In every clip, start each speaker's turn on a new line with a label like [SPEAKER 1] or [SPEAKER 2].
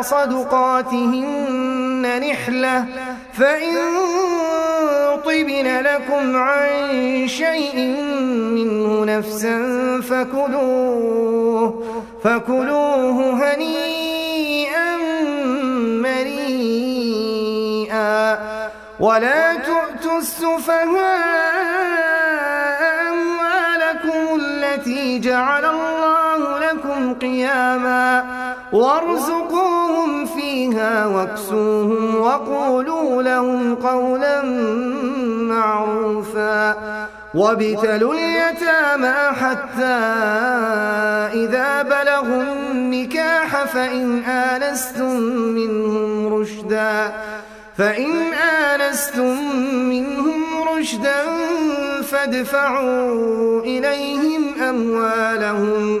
[SPEAKER 1] صدقاتهن نحلة فإن طبن لكم عن شيء منه نفسا فكلوه, فكلوه هنيئا مريئا ولا تؤتوا السفهاء أموالكم التي جعل الله قياما وارزقوهم فيها واكسوهم وقولوا لهم قولا معروفا وابتلوا اليتامى حتى إذا بلغوا النكاح فإن آنستم منهم رشدا فإن آنستم منهم رشدا فادفعوا إليهم أموالهم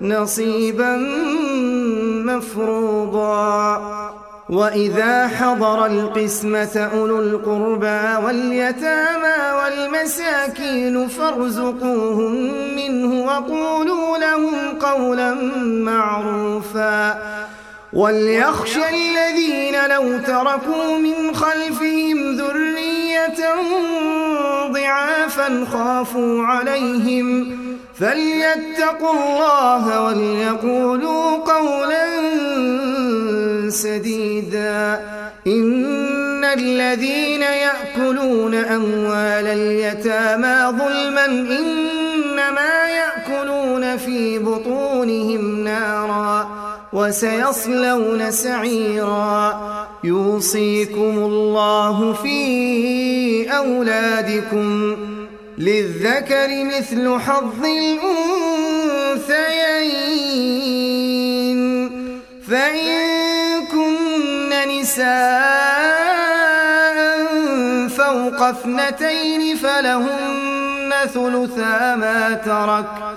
[SPEAKER 1] نصيبا مفروضا وإذا حضر القسمة أولو القربى واليتامى والمساكين فارزقوهم منه وقولوا لهم قولا معروفا وليخشى الذين لو تركوا من خلفهم ذريه ضعافا خافوا عليهم فليتقوا الله وليقولوا قولا سديدا إن الذين يأكلون أموال اليتامى ظلما إنما يأكلون في بطونهم ناراً وسيصلون سعيرا يوصيكم الله في أولادكم للذكر مثل حظ الأنثيين فإن كن نساء فوق اثنتين فلهن ثلثا ما ترك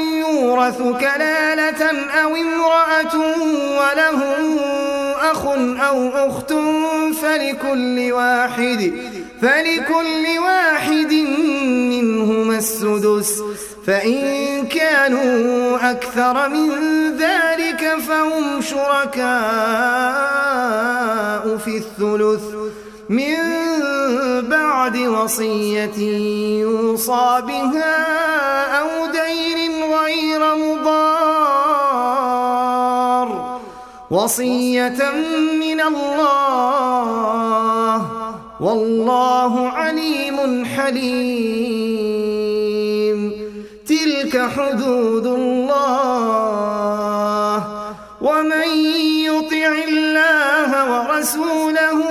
[SPEAKER 1] يورث كلالة أو امرأة وله أخ أو أخت فلكل واحد فلكل واحد منهما السدس فإن كانوا أكثر من ذلك فهم شركاء في الثلث من بعد وصية يوصى بها أو دين غير مضار وصية من الله والله عليم حليم تلك حدود الله ومن يطع الله ورسوله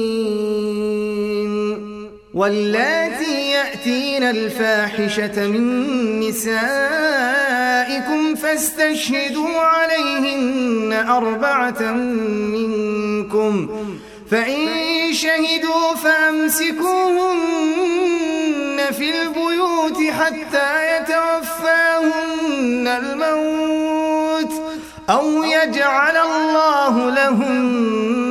[SPEAKER 1] واللاتي يأتين الفاحشة من نسائكم فاستشهدوا عليهن أربعة منكم فإن شهدوا فأمسكوهن في البيوت حتى يتوفاهن الموت أو يجعل الله لهن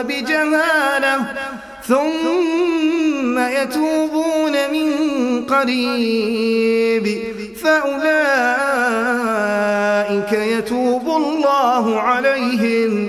[SPEAKER 1] بجهالة ثم يتوبون من قريب فأولئك يتوب الله عليهم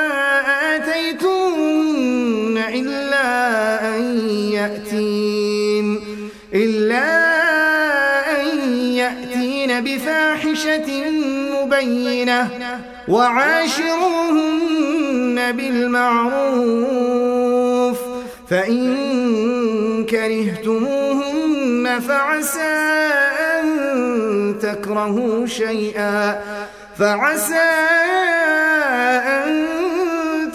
[SPEAKER 1] يأتين إلا أن يأتين بفاحشة مبينة وعاشروهن بالمعروف فإن كرهتموهن فعسى أن تكرهوا شيئا فعسى أن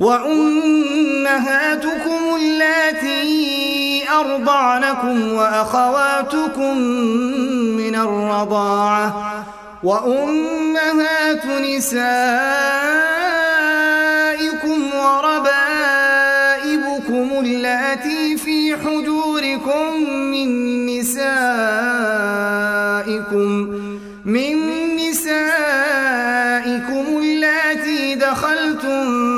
[SPEAKER 1] وأمهاتكم اللاتي أرضعنكم وأخواتكم من الرضاعة وأمهات نسائكم وربائبكم اللاتي في حجوركم من نسائكم من نسائكم اللاتي دخلتم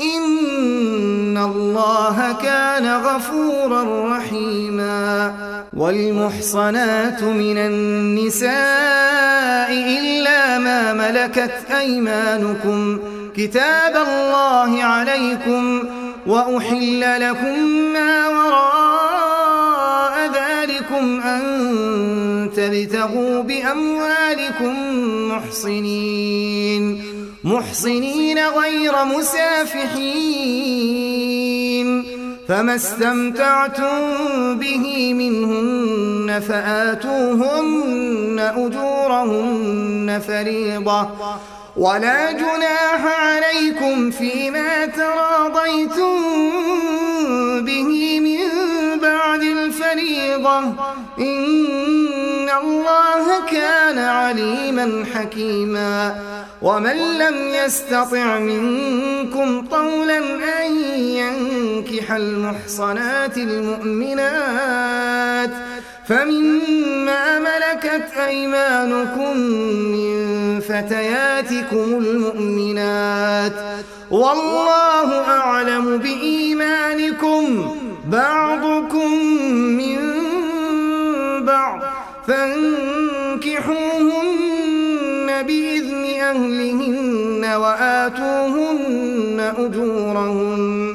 [SPEAKER 1] إن الله كان غفورا رحيما والمحصنات من النساء إلا ما ملكت أيمانكم كتاب الله عليكم وأحل لكم ما وراء ذلكم أن تبتغوا بأموالكم محصنين محصنين غير مسافحين فما استمتعتم به منهن فآتوهن أجورهن فريضة ولا جناح عليكم فيما تراضيتم به من بعد الفريضة إن الله كان عليما حكيما ومن لم يستطع منكم طولا أن ينكح المحصنات المؤمنات فمما ملكت أيمانكم من فتياتكم المؤمنات والله أعلم بإيمانكم بعضكم من بعض فانكحوهن بإذن أهلهن وآتوهن أجورهن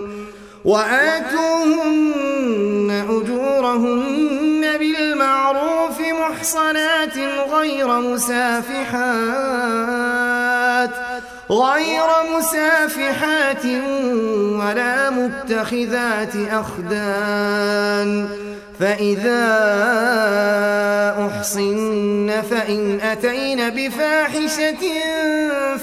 [SPEAKER 1] وآتوهن أجورهن بالمعروف محصنات غير مسافحات غير مسافحات ولا متخذات أخدان فإذا أحصن فإن أتين بفاحشة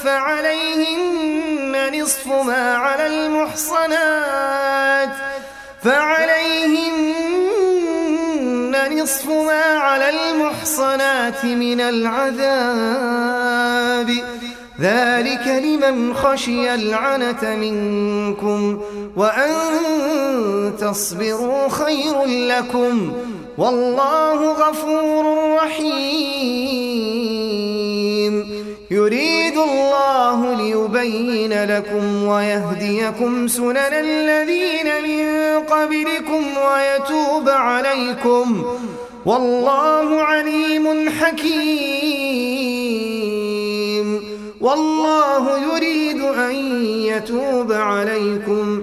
[SPEAKER 1] فعليهن نصف ما على المحصنات فعليهن نصف ما على المحصنات من العذاب ذلك لمن خشي العنة منكم وأن تصبروا خير لكم والله غفور رحيم يريد الله ليبين لكم ويهديكم سنن الذين من قبلكم ويتوب عليكم والله عليم حكيم والله يريد أن يتوب عليكم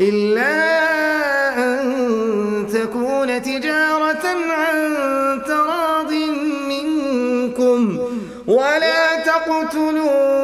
[SPEAKER 1] إلا أن تكون تجارة عن تراض منكم ولا تقتلون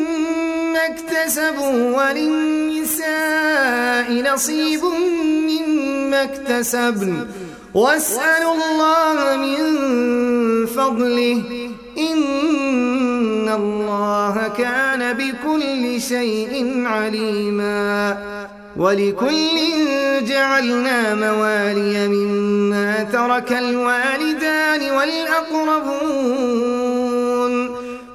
[SPEAKER 1] مما اكتسبوا وللنساء نصيب مما اكتسبن واسألوا الله من فضله إن الله كان بكل شيء عليما ولكل جعلنا موالي مما ترك الوالدان والأقربون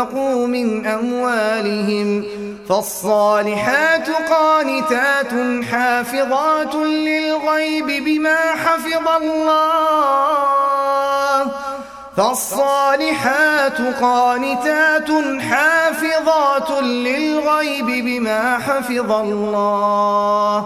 [SPEAKER 1] أنفقوا من أموالهم فالصالحات قانتات حافظات للغيب بما حفظ الله فالصالحات قانتات حافظات للغيب بما حفظ الله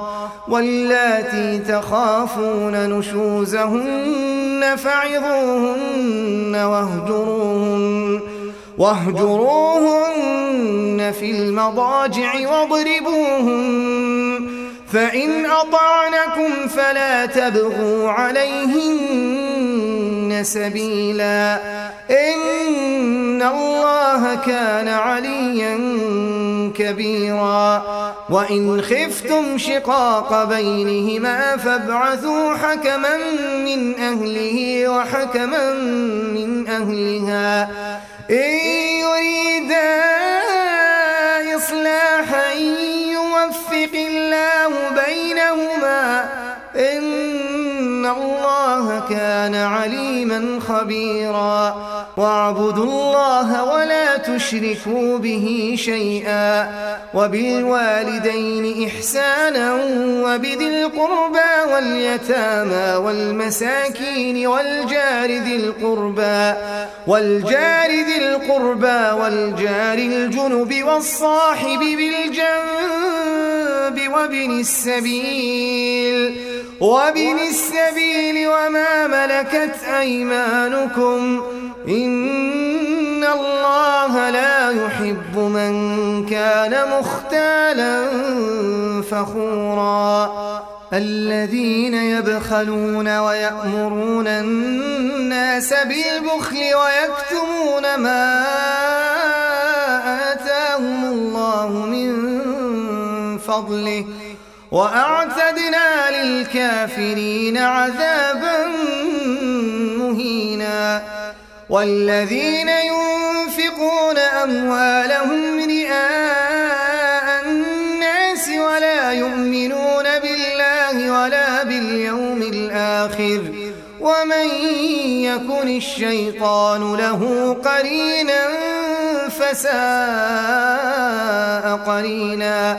[SPEAKER 1] واللاتي تخافون نشوزهن فعظوهن واهجروهن واهجروهن في المضاجع واضربوهن فإن أطعنكم فلا تبغوا عليهن سبيلا إن الله كان عليا كبيرا وإن خفتم شقاق بينهما فابعثوا حكما من أهله وحكما من أهلها إن يريدا إصلاحا يوفق الله بينهما إن الله كان عليما خبيرا واعبدوا الله ولا تشركوا به شيئا وبالوالدين إحسانا وبذي القربى واليتامى والمساكين والجار ذي القربى والجار ذي القربى والجار الجنب والصاحب بالجنب وابن السبيل وابن السبيل السبيل وما ملكت أيمانكم إن الله لا يحب من كان مختالا فخورا الذين يبخلون ويأمرون الناس بالبخل ويكتمون ما آتاهم الله من فضله وأعتدنا للكافرين عذابا مهينا والذين ينفقون أموالهم رئاء الناس ولا يؤمنون بالله ولا باليوم الآخر ومن يكن الشيطان له قرينا فساء قريناً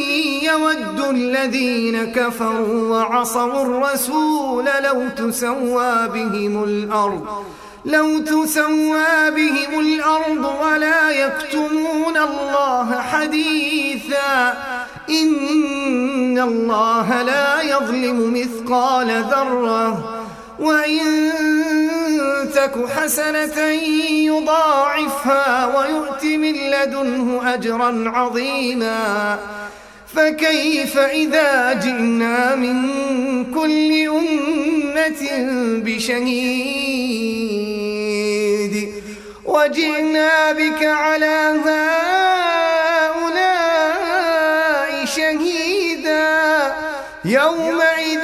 [SPEAKER 1] يود الذين كفروا وعصوا الرسول لو تسوى بهم الأرض لو تسوى بهم الأرض ولا يكتمون الله حديثا إن الله لا يظلم مثقال ذرة وإن تك حسنة يضاعفها ويؤت من لدنه أجرا عظيما فكيف إذا جئنا من كل أمة بشهيد وجئنا بك على هؤلاء شهيدا يومئذ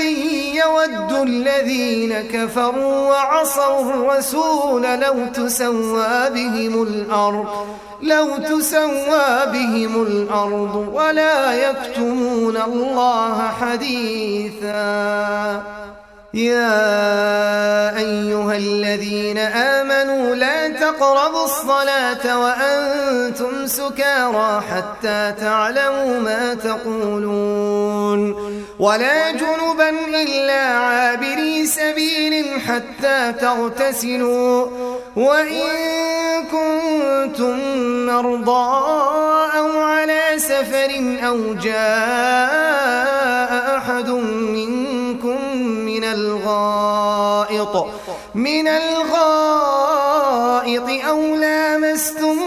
[SPEAKER 1] يود الذين كفروا وعصوا الرسول لو تسوى بهم الأرض لو تسوى بهم الأرض ولا يكتمون الله حديثا يا أيها الذين آمنوا لا تقربوا الصلاة وأنتم سكارى حتى تعلموا ما تقولون ولا جنبا إلا عابري سبيل حتى تغتسلوا وإن كنتم مرضى أو على سفر أو جاء أحد منكم من الغائط من الغائط أو لامستم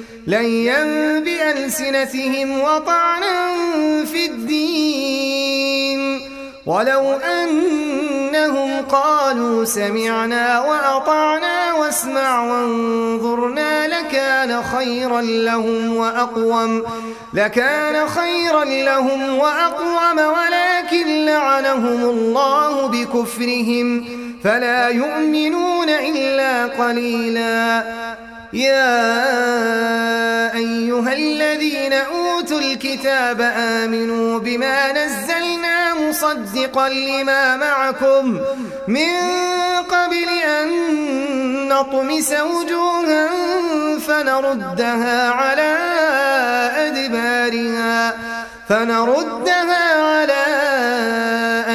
[SPEAKER 1] لَيًّا بِأَلْسِنَتِهِمْ وَطَعْنًا فِي الدِّينِ وَلَوْ أَنَّهُمْ قَالُوا سَمِعْنَا وَأَطَعْنَا وَاسْمَعْ وَانظُرْنَا لَكَانَ خَيْرًا لَّهُمْ وَأَقْوَمَ لَكَانَ خَيْرًا لَّهُمْ وَأَقْوَمَ وَلَكِن لَّعَنَهُمُ اللَّهُ بِكُفْرِهِمْ فَلَا يُؤْمِنُونَ إِلَّا قَلِيلًا يا أيها الذين أوتوا الكتاب آمنوا بما نزلنا مصدقا لما معكم من قبل أن نطمس وجوها فنردها على أدبارها فنردها على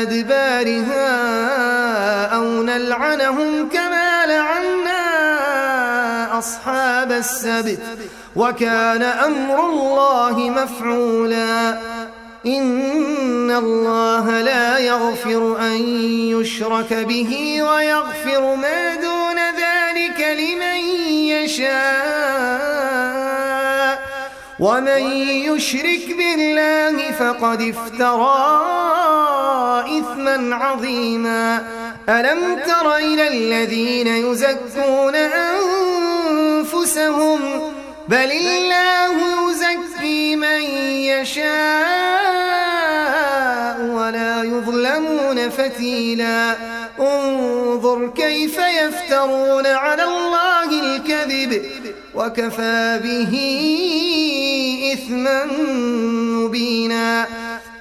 [SPEAKER 1] أدبارها أو نلعنهم أصحاب السبت وكان أمر الله مفعولا إن الله لا يغفر أن يشرك به ويغفر ما دون ذلك لمن يشاء ومن يشرك بالله فقد افترى إثما عظيما ألم تر إلى الذين يزكون أنفسهم أنفسهم بل الله يزكي من يشاء ولا يظلمون فتيلا انظر كيف يفترون على الله الكذب وكفى به إثما مبينا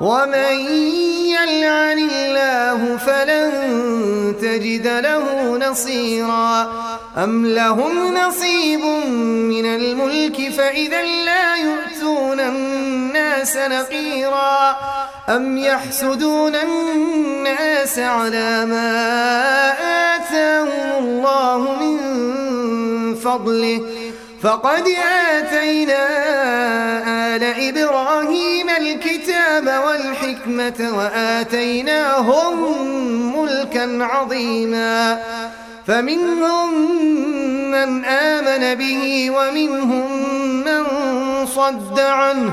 [SPEAKER 1] ومن يلعن الله فلن تجد له نصيرا أم لهم نصيب من الملك فإذا لا يؤتون الناس نقيرا أم يحسدون الناس على ما آتاهم الله من فضله فقد آتينا آل إبراهيم الكتاب والحكمة وآتيناهم ملكا عظيما فمنهم من آمن به ومنهم من صد عنه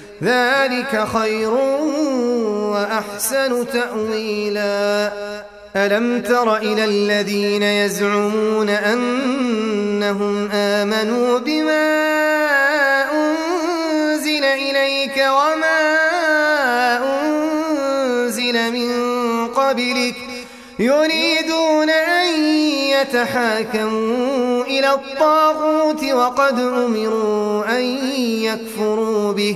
[SPEAKER 1] ذلك خير وأحسن تأويلا ألم تر إلى الذين يزعمون أنهم آمنوا بما أنزل إليك وما أنزل من قبلك يريدون أن يتحاكموا إلى الطاغوت وقد أمروا أن يكفروا به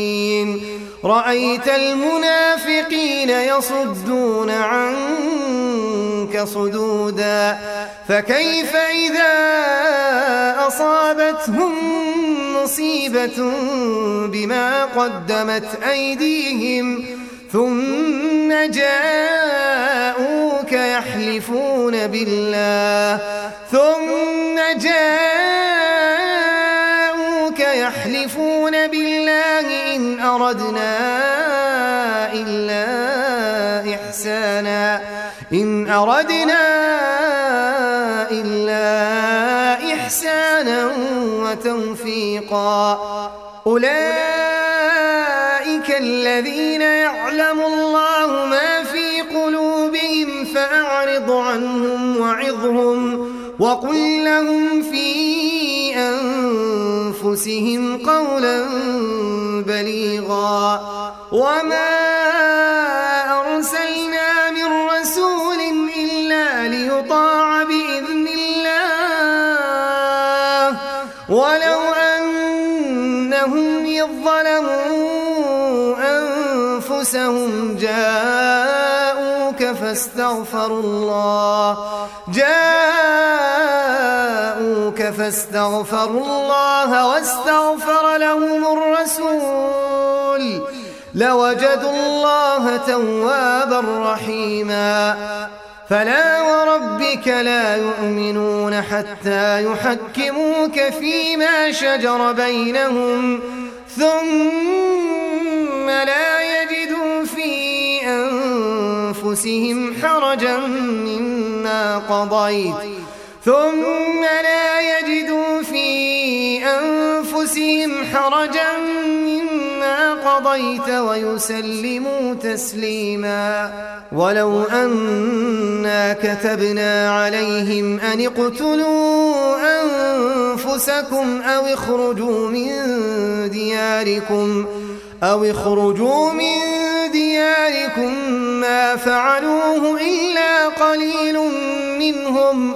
[SPEAKER 1] رأيت المنافقين يصدون عنك صدودا فكيف إذا أصابتهم مصيبة بما قدمت أيديهم ثم جاءوك يحلفون بالله ثم جاءوك أردنا إلا إحسانا إن أردنا إلا إحسانا وتوفيقا أولئك الذين يعلم الله ما في قلوبهم فأعرض عنهم وعظهم وقل لهم في أنفسهم أنفسهم قولا بليغا وما أرسلنا من رسول إلا ليطاع بإذن الله ولو أنهم يظلموا أنفسهم جاءوك فاستغفروا الله جاءوك استغفروا الله واستغفر لهم الرسول لوجدوا الله توابا رحيما فلا وربك لا يؤمنون حتى يحكموك فيما شجر بينهم ثم لا يجدوا في أنفسهم حرجا مما قضيت ثم لا حرجا مما قضيت ويسلموا تسليما ولو أنا كتبنا عليهم أن اقتلوا أنفسكم أو اخرجوا من دياركم أو اخرجوا من دياركم ما فعلوه إلا قليل منهم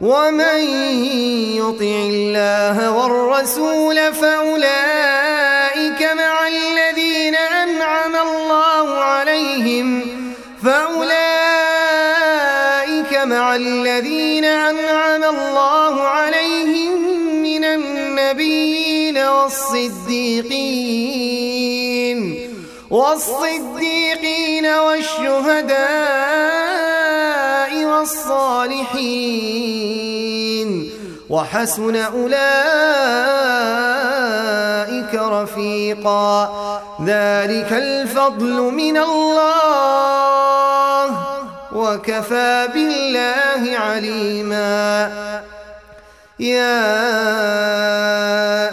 [SPEAKER 1] ومن يطع الله والرسول فأولئك مع الذين أنعم الله عليهم فأولئك مع الذين أنعم الله عليهم من النبيين والصديقين والصديقين والشهداء الصالحين وحسن أولئك رفيقا ذلك الفضل من الله وكفى بالله عليما يا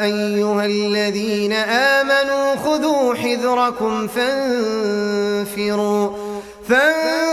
[SPEAKER 1] أيها الذين آمنوا خذوا حذركم فانفروا فانفروا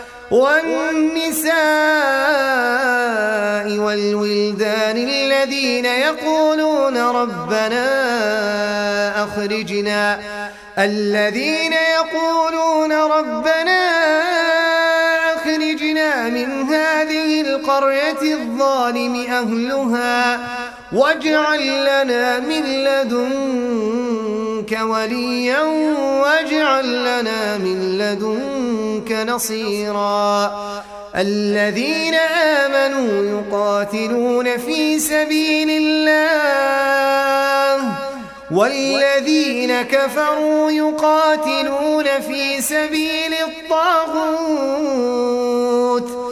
[SPEAKER 1] والنساء والولدان الذين يقولون ربنا أخرجنا الذين يقولون ربنا أخرجنا من هذه القرية الظالم أهلها واجعل لنا من لدنك وليا واجعل لنا من لدنك نصيرا الذين آمنوا يقاتلون في سبيل الله والذين كفروا يقاتلون في سبيل الطاغوت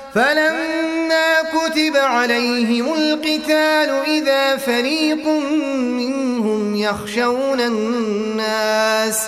[SPEAKER 1] فلما كتب عليهم القتال إذا فريق منهم يخشون الناس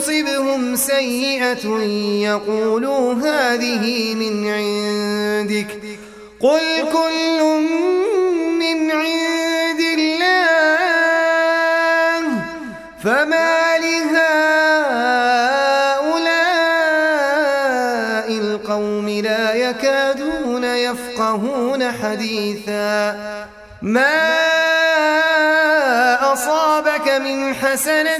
[SPEAKER 1] تصبهم سيئة يقولوا هذه من عندك قل كل من عند الله فما لهؤلاء القوم لا يكادون يفقهون حديثا ما أصابك من حسنة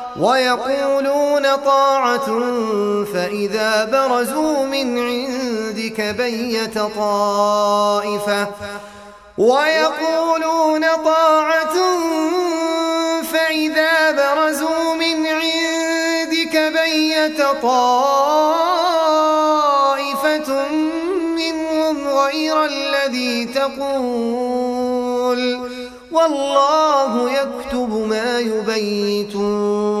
[SPEAKER 1] ويقولون طاعة فإذا برزوا من عندك بيت طائفة ويقولون طاعة فإذا برزوا من عندك بيت طائفة منهم غير الذي تقول والله يكتب ما يبيتون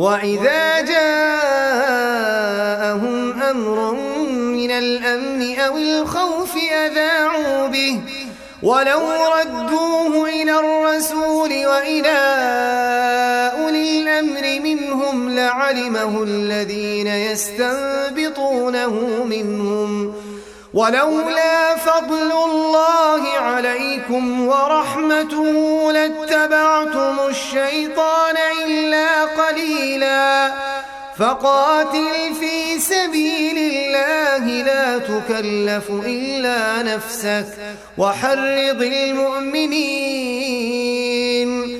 [SPEAKER 1] وإذا جاءهم أمر من الأمن أو الخوف أذاعوا به ولو ردوه إلى الرسول وإلى أولي الأمر منهم لعلمه الذين يستنبطونه منهم ولولا فضل الله عليكم ورحمته لاتبعتم الشيطان إلا قليلا فقاتل في سبيل الله لا تكلف إلا نفسك وحرض المؤمنين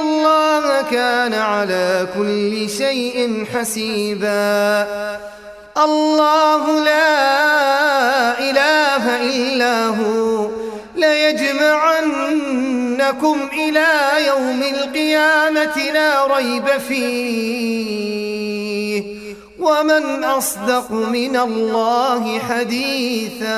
[SPEAKER 1] الله كان على كل شيء حسيبا الله لا إله إلا هو ليجمعنكم إلى يوم القيامة لا ريب فيه ومن أصدق من الله حديثا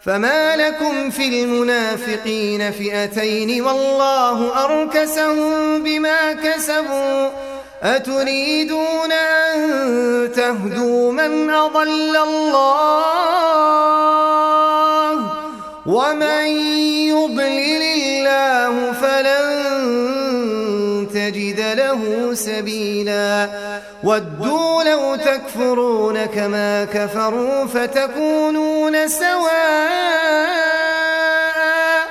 [SPEAKER 1] فما لكم في المنافقين فئتين والله أركسهم بما كسبوا أتريدون أن تهدوا من أضل الله ومن يضلل الله فلن تجد له سبيلا ودوا لو تكفرون كما كفروا فتكونون سواء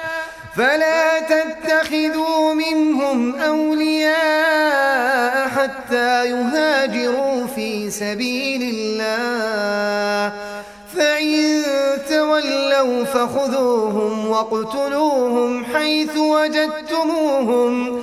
[SPEAKER 1] فلا تتخذوا منهم أولياء حتى يهاجروا في سبيل الله فإن تولوا فخذوهم واقتلوهم حيث وجدتموهم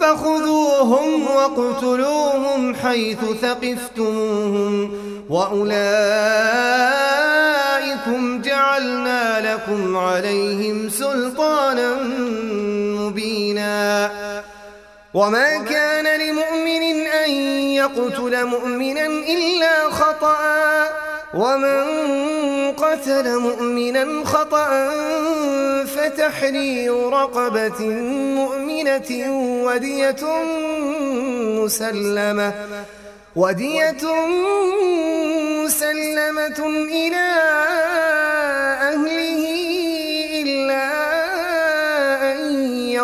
[SPEAKER 1] فخذوهم واقتلوهم حيث ثقفتموهم وأولئكم جعلنا لكم عليهم سلطانا مبينا وما كان لمؤمن أن يقتل مؤمنا إلا خطأ ومن قتل مؤمنا خطأ فتحرير رقبة مؤمنة ودية مسلمة ودية مسلمة إلى أهله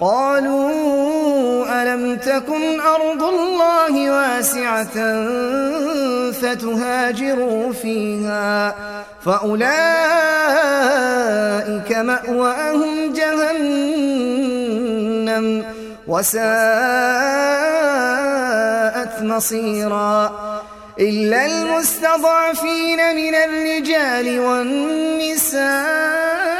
[SPEAKER 1] قالوا ألم تكن أرض الله واسعة فتهاجروا فيها فأولئك مأواهم جهنم وساءت مصيرا إلا المستضعفين من الرجال والنساء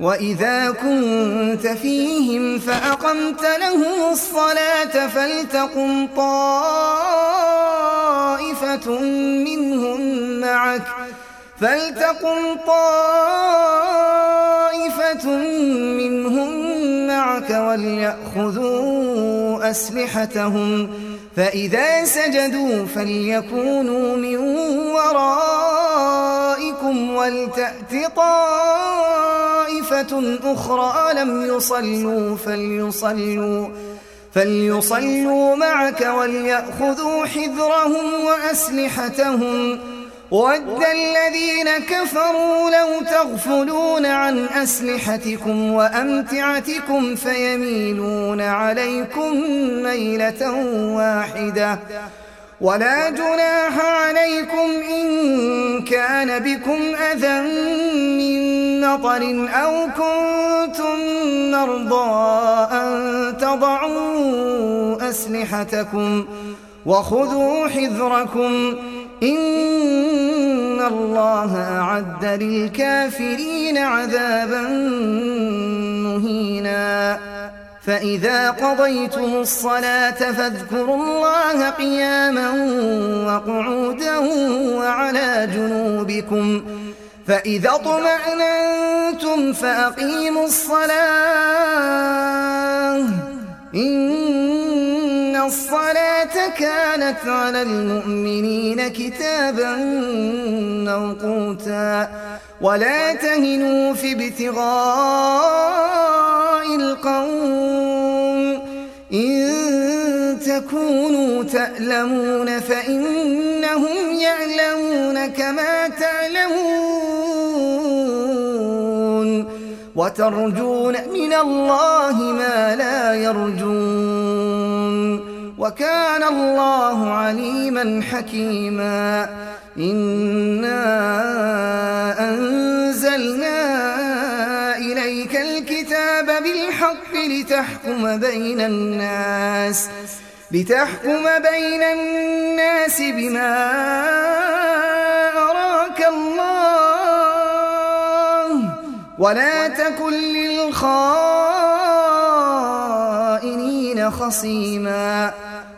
[SPEAKER 1] وإذا كنت فيهم فأقمت لهم الصلاة فلتقم طائفة منهم معك فلتقم طائفة منهم معك وليأخذوا أسلحتهم فإذا سجدوا فليكونوا من ورائكم ولتأت طائفة طائفة أخرى لم يصلوا فليصلوا فليصلوا معك وليأخذوا حذرهم وأسلحتهم ود الذين كفروا لو تغفلون عن أسلحتكم وأمتعتكم فيميلون عليكم ميلة واحدة ولا جناح عليكم إن كان بكم أذى من نطر أو كنتم مرضى أن تضعوا أسلحتكم وخذوا حذركم إن الله أعد للكافرين عذابا مهيناً فإذا قضيتم الصلاة فاذكروا الله قياما وقعودا وعلى جنوبكم فإذا طمأننتم فأقيموا الصلاة إن الصلاة كانت على المؤمنين كتابا موقوتا ولا تهنوا في ابتغاء القوم إن تكونوا تألمون فإنهم يعلمون كما تعلمون وترجون من الله ما لا يرجون وكان الله عليما حكيما إنا أنزلنا إليك الكتاب بالحق لتحكم بين الناس لتحكم بين الناس بما أراك الله ولا تكن للخائنين خصيماً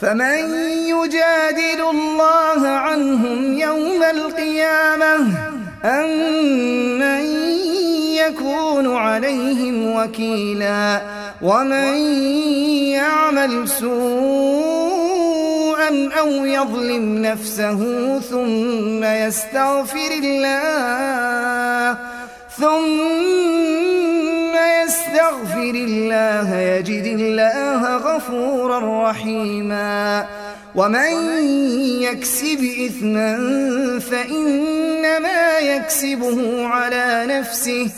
[SPEAKER 1] فمن يجادل الله عنهم يوم القيامة أم من يكون عليهم وكيلا ومن يعمل سوءا أو يظلم نفسه ثم يستغفر الله ثم يستغفر الله يجد الله غفورا رحيما ومن يكسب إثما فإنما يكسبه على نفسه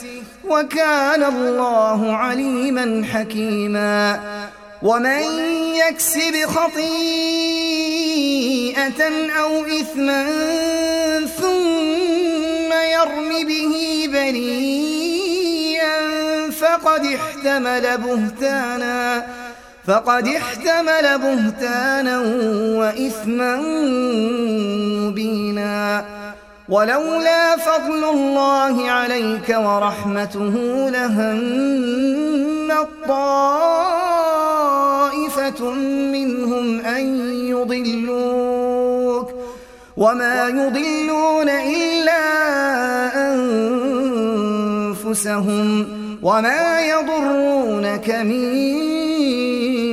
[SPEAKER 1] وكان الله عليما حكيما ومن يكسب خطيئة أو إثما ثم يرم به بريئا فقد احتمل بهتانا فقد احتمل بهتانا وإثما مبينا ولولا فضل الله عليك ورحمته لهم طائفة منهم أن يضلوك وما يضلون إلا أنفسهم وما يضرونك من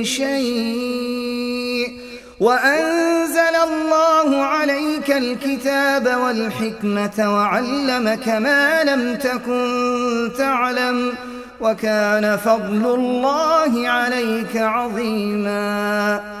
[SPEAKER 1] شيء وأنزل الله عليك الكتاب والحكمة وعلمك ما لم تكن تعلم وكان فضل الله عليك عظيماً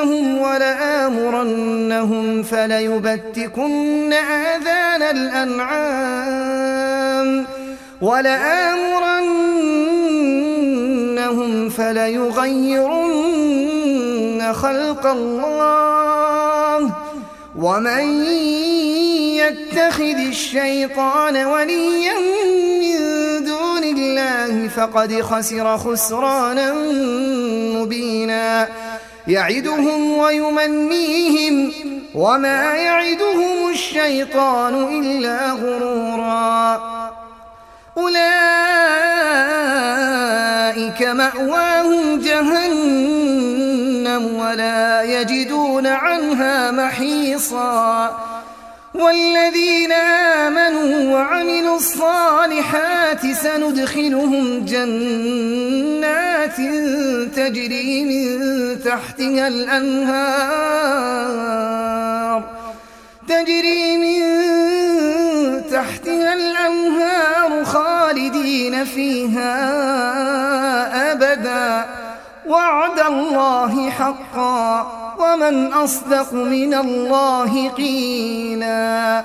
[SPEAKER 1] لآمرنهم ولآمرنهم فليبتكن آذان الأنعام ولآمرنهم فليغيرن خلق الله ومن يتخذ الشيطان وليا من دون الله فقد خسر خسرانا مبينا يعدهم ويمنيهم وما يعدهم الشيطان إلا غرورا أولئك مأواهم جهنم ولا يجدون عنها محيصا والذين آمنوا وعملوا الصالحات سندخلهم جنات جنات تجري من تحتها الأنهار تجري من تحتها الأنهار خالدين فيها أبدا وعد الله حقا ومن أصدق من الله قيلاً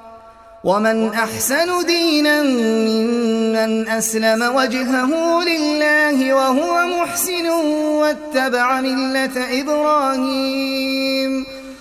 [SPEAKER 1] ومن أحسن دينا ممن أسلم وجهه لله وهو محسن واتبع ملة إبراهيم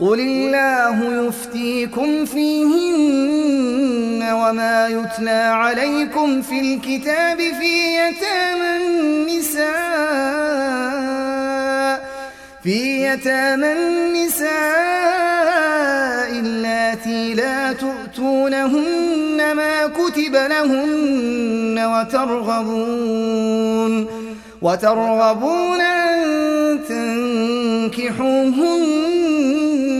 [SPEAKER 1] قل الله يفتيكم فيهن وما يتلى عليكم في الكتاب في يتامى النساء في يتامى النساء اللاتي لا تؤتونهن ما كتب لهن وترغبون وترغبون أن تنكحوهن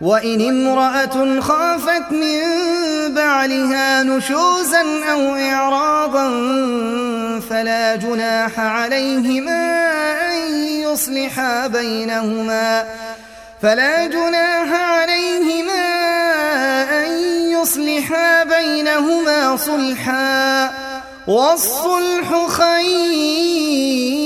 [SPEAKER 1] وإن امرأة خافت من بعلها نشوزا أو إعراضا فلا جناح عليهما أن يصلحا بينهما فلا جناح عليهما أن يصلحا بينهما صلحا والصلح خير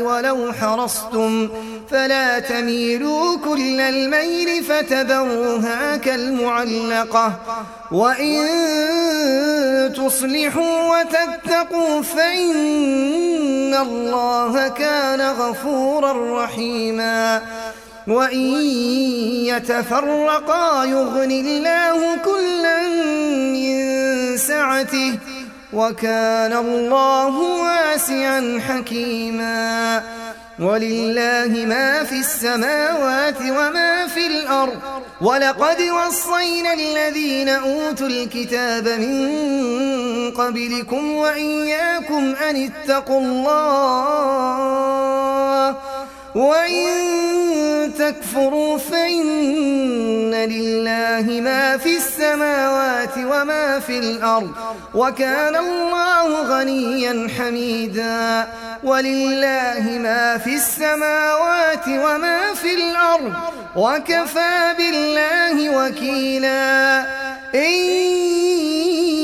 [SPEAKER 1] ولو حرصتم فلا تميلوا كل الميل فتذروها كالمعلقة وإن تصلحوا وتتقوا فإن الله كان غفورا رحيما وإن يتفرقا يغني الله كلا من سعته وكان الله واسعا حكيما ولله ما في السماوات وما في الأرض ولقد وصينا الذين أوتوا الكتاب من قبلكم وإياكم أن اتقوا الله وإن تكفروا فإن لله ما في السماوات وما في الأرض وكان الله غنيا حميدا ولله ما في السماوات وما في الأرض وكفى بالله وكيلا إن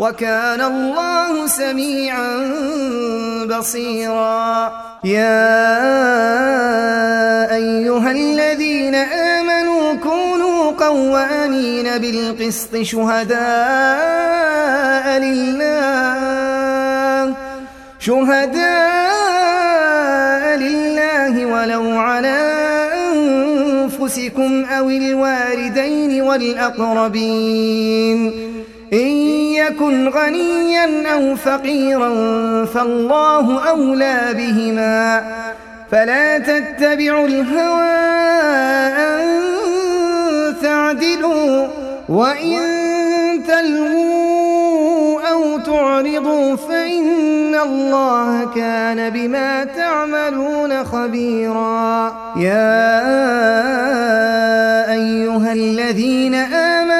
[SPEAKER 1] وكان الله سميعا بصيرا يا أيها الذين آمنوا كونوا قوامين بالقسط شهداء لله شهداء لله ولو على أنفسكم أو الواردين والأقربين إن يكن غنيا أو فقيرا فالله أولى بهما فلا تتبعوا الهوى أن تعدلوا وإن تلووا أو تعرضوا فإن الله كان بما تعملون خبيرا يا أيها الذين آمنوا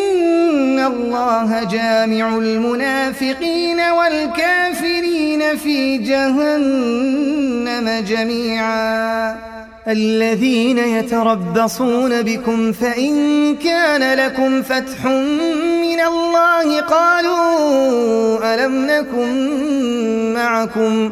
[SPEAKER 1] الله جامع المنافقين والكافرين في جهنم جميعا الذين يتربصون بكم فإن كان لكم فتح من الله قالوا ألم نكن معكم؟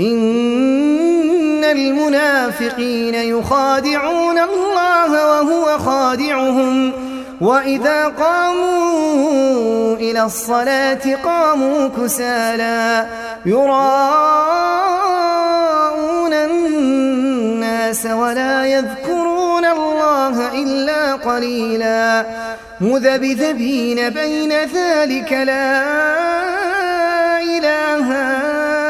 [SPEAKER 1] إن المنافقين يخادعون الله وهو خادعهم وإذا قاموا إلى الصلاة قاموا كسالا يراءون الناس ولا يذكرون الله إلا قليلا مذبذبين بين ذلك لا إله هؤلاء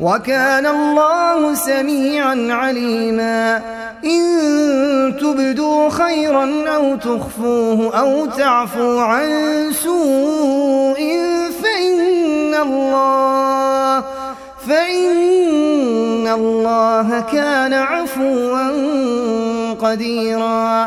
[SPEAKER 1] وكان الله سميعا عليما إن تبدوا خيرا أو تخفوه أو تعفوا عن سوء فإن الله فإن الله كان عفوا قديرا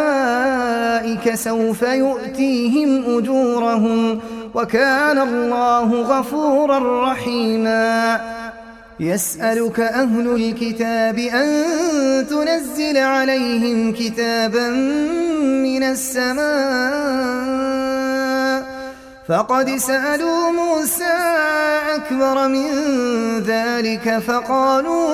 [SPEAKER 1] ذلك سوف يؤتيهم أجورهم وكان الله غفورا رحيما يسألك أهل الكتاب أن تنزل عليهم كتابا من السماء فقد سألوا موسى أكبر من ذلك فقالوا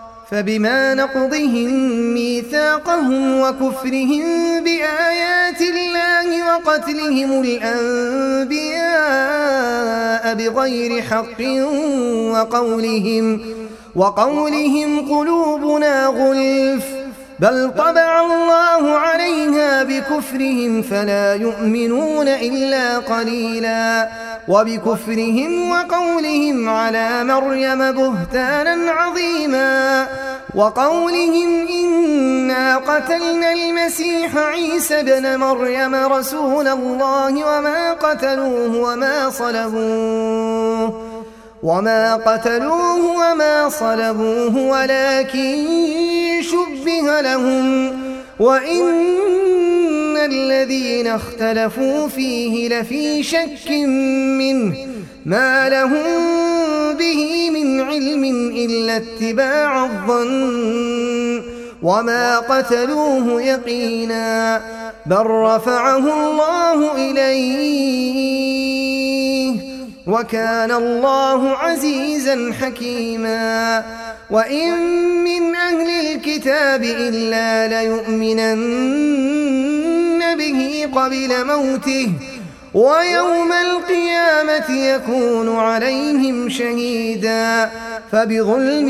[SPEAKER 1] فبما نقضهم ميثاقهم وكفرهم بآيات الله وقتلهم الأنبياء بغير حق وقولهم وقولهم قلوبنا غلف بل طبع الله عليها بكفرهم فلا يؤمنون إلا قليلا وبكفرهم وقولهم على مريم بهتانا عظيما وقولهم إنا قتلنا المسيح عيسى بن مريم رسول الله وما قتلوه وما صلبوه وما قتلوه وما صلبوه ولكن شبه لهم وإن الذين اختلفوا فيه لفي شك منه ما لهم به من علم إلا اتباع الظن وما قتلوه يقينا بل رفعه الله إليه وكان الله عزيزا حكيما وإن من أهل الكتاب إلا ليؤمنن به قبل موته ويوم القيامة يكون عليهم شهيدا فبظلم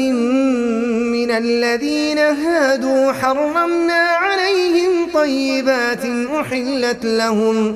[SPEAKER 1] من الذين هادوا حرمنا عليهم طيبات أحلت لهم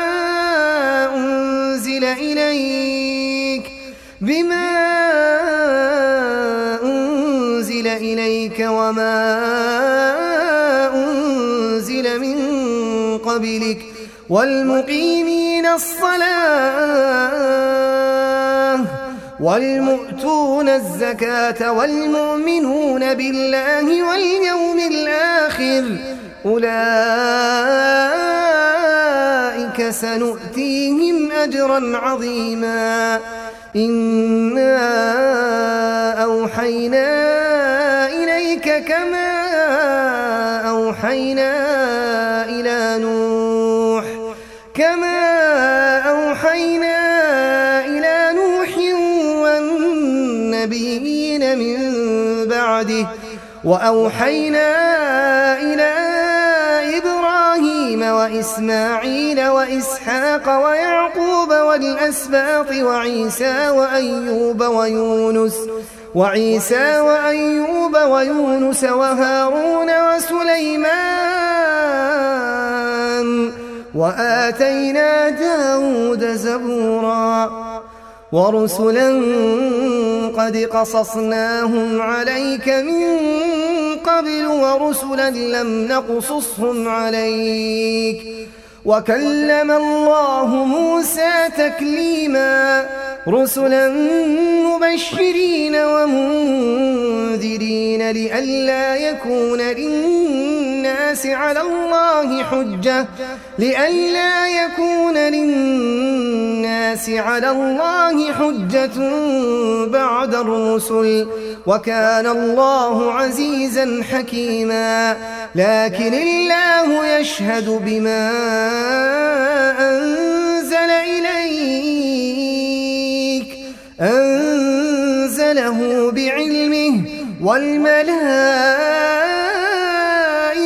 [SPEAKER 1] أنزل إليك بما أنزل إليك وما أنزل من قبلك والمقيمين الصلاة والمؤتون الزكاة والمؤمنون بالله واليوم الآخر أولئك سنؤتيهم أجرا عظيما إنا أوحينا إليك كما أوحينا إلى نوح كما أوحينا إلى نوح والنبيين من بعده وأوحينا إلى إبراهيم وإسماعيل وإسحاق ويعقوب والأسباط وعيسى وأيوب ويونس وعيسى وأيوب ويونس وهارون وسليمان وآتينا داود زبوراً ورسلا قد قصصناهم عليك من قبل ورسلا لم نقصصهم عليك وكلم الله موسى تكليما رسلا مبشرين ومنذرين لئلا يكون للناس للناس على الله حجة لئلا يكون للناس على الله حجة بعد الرسل وكان الله عزيزا حكيما لكن الله يشهد بما أنزل إليك أنزله بعلمه والملائكة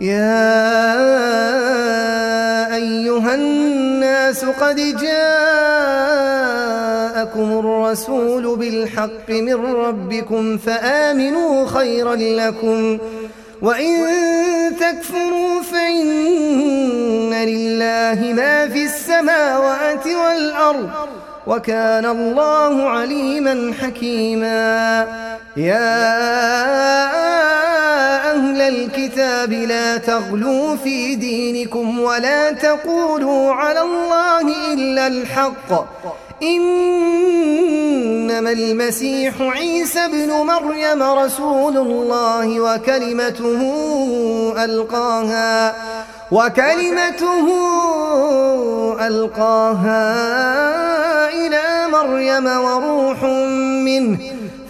[SPEAKER 1] يا ايها الناس قد جاءكم الرسول بالحق من ربكم فآمنوا خيرا لكم وان تكفروا فإن لله ما في السماوات والارض وكان الله عليما حكيما يا أهل الكتاب لا تغلوا في دينكم ولا تقولوا على الله إلا الحق إنما المسيح عيسى بن مريم رسول الله وكلمته ألقاها وكلمته ألقاها إلى مريم وروح منه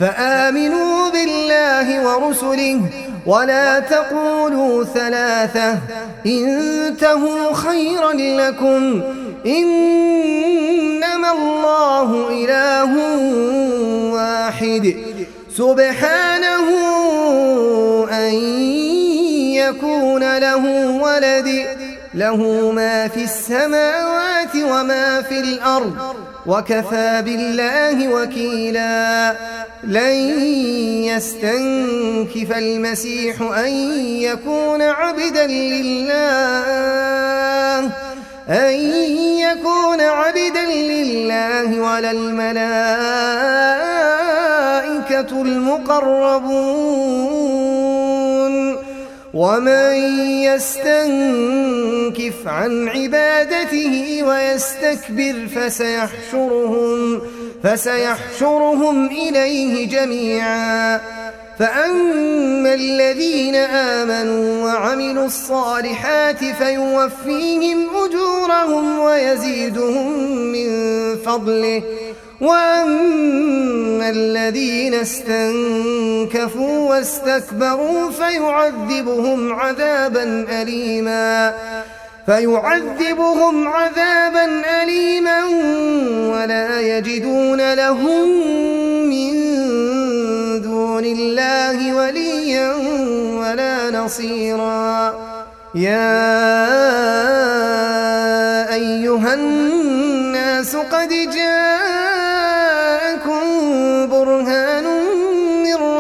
[SPEAKER 1] فآمنوا بالله ورسله ولا تقولوا ثلاثة انتهوا خيرا لكم إنما الله إله واحد سبحانه أن يكون له ولد له ما في السماوات وما في الأرض وكفى بالله وكيلا لن يستنكف المسيح أن يكون عبدا لله أن يكون عبدا لله ولا الملائكة المقربون ومن يستنكف عن عبادته ويستكبر فسيحشرهم فسيحشرهم إليه جميعا فأما الذين آمنوا وعملوا الصالحات فيوفيهم أجورهم ويزيدهم من فضله وأما الذين استنكفوا واستكبروا فيعذبهم عذابا أليما فيعذبهم عذابا أليما ولا يجدون لهم من دون الله وليا ولا نصيرا يا أيها الناس قد جاءوا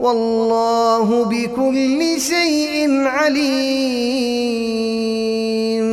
[SPEAKER 1] والله بكل شيء عليم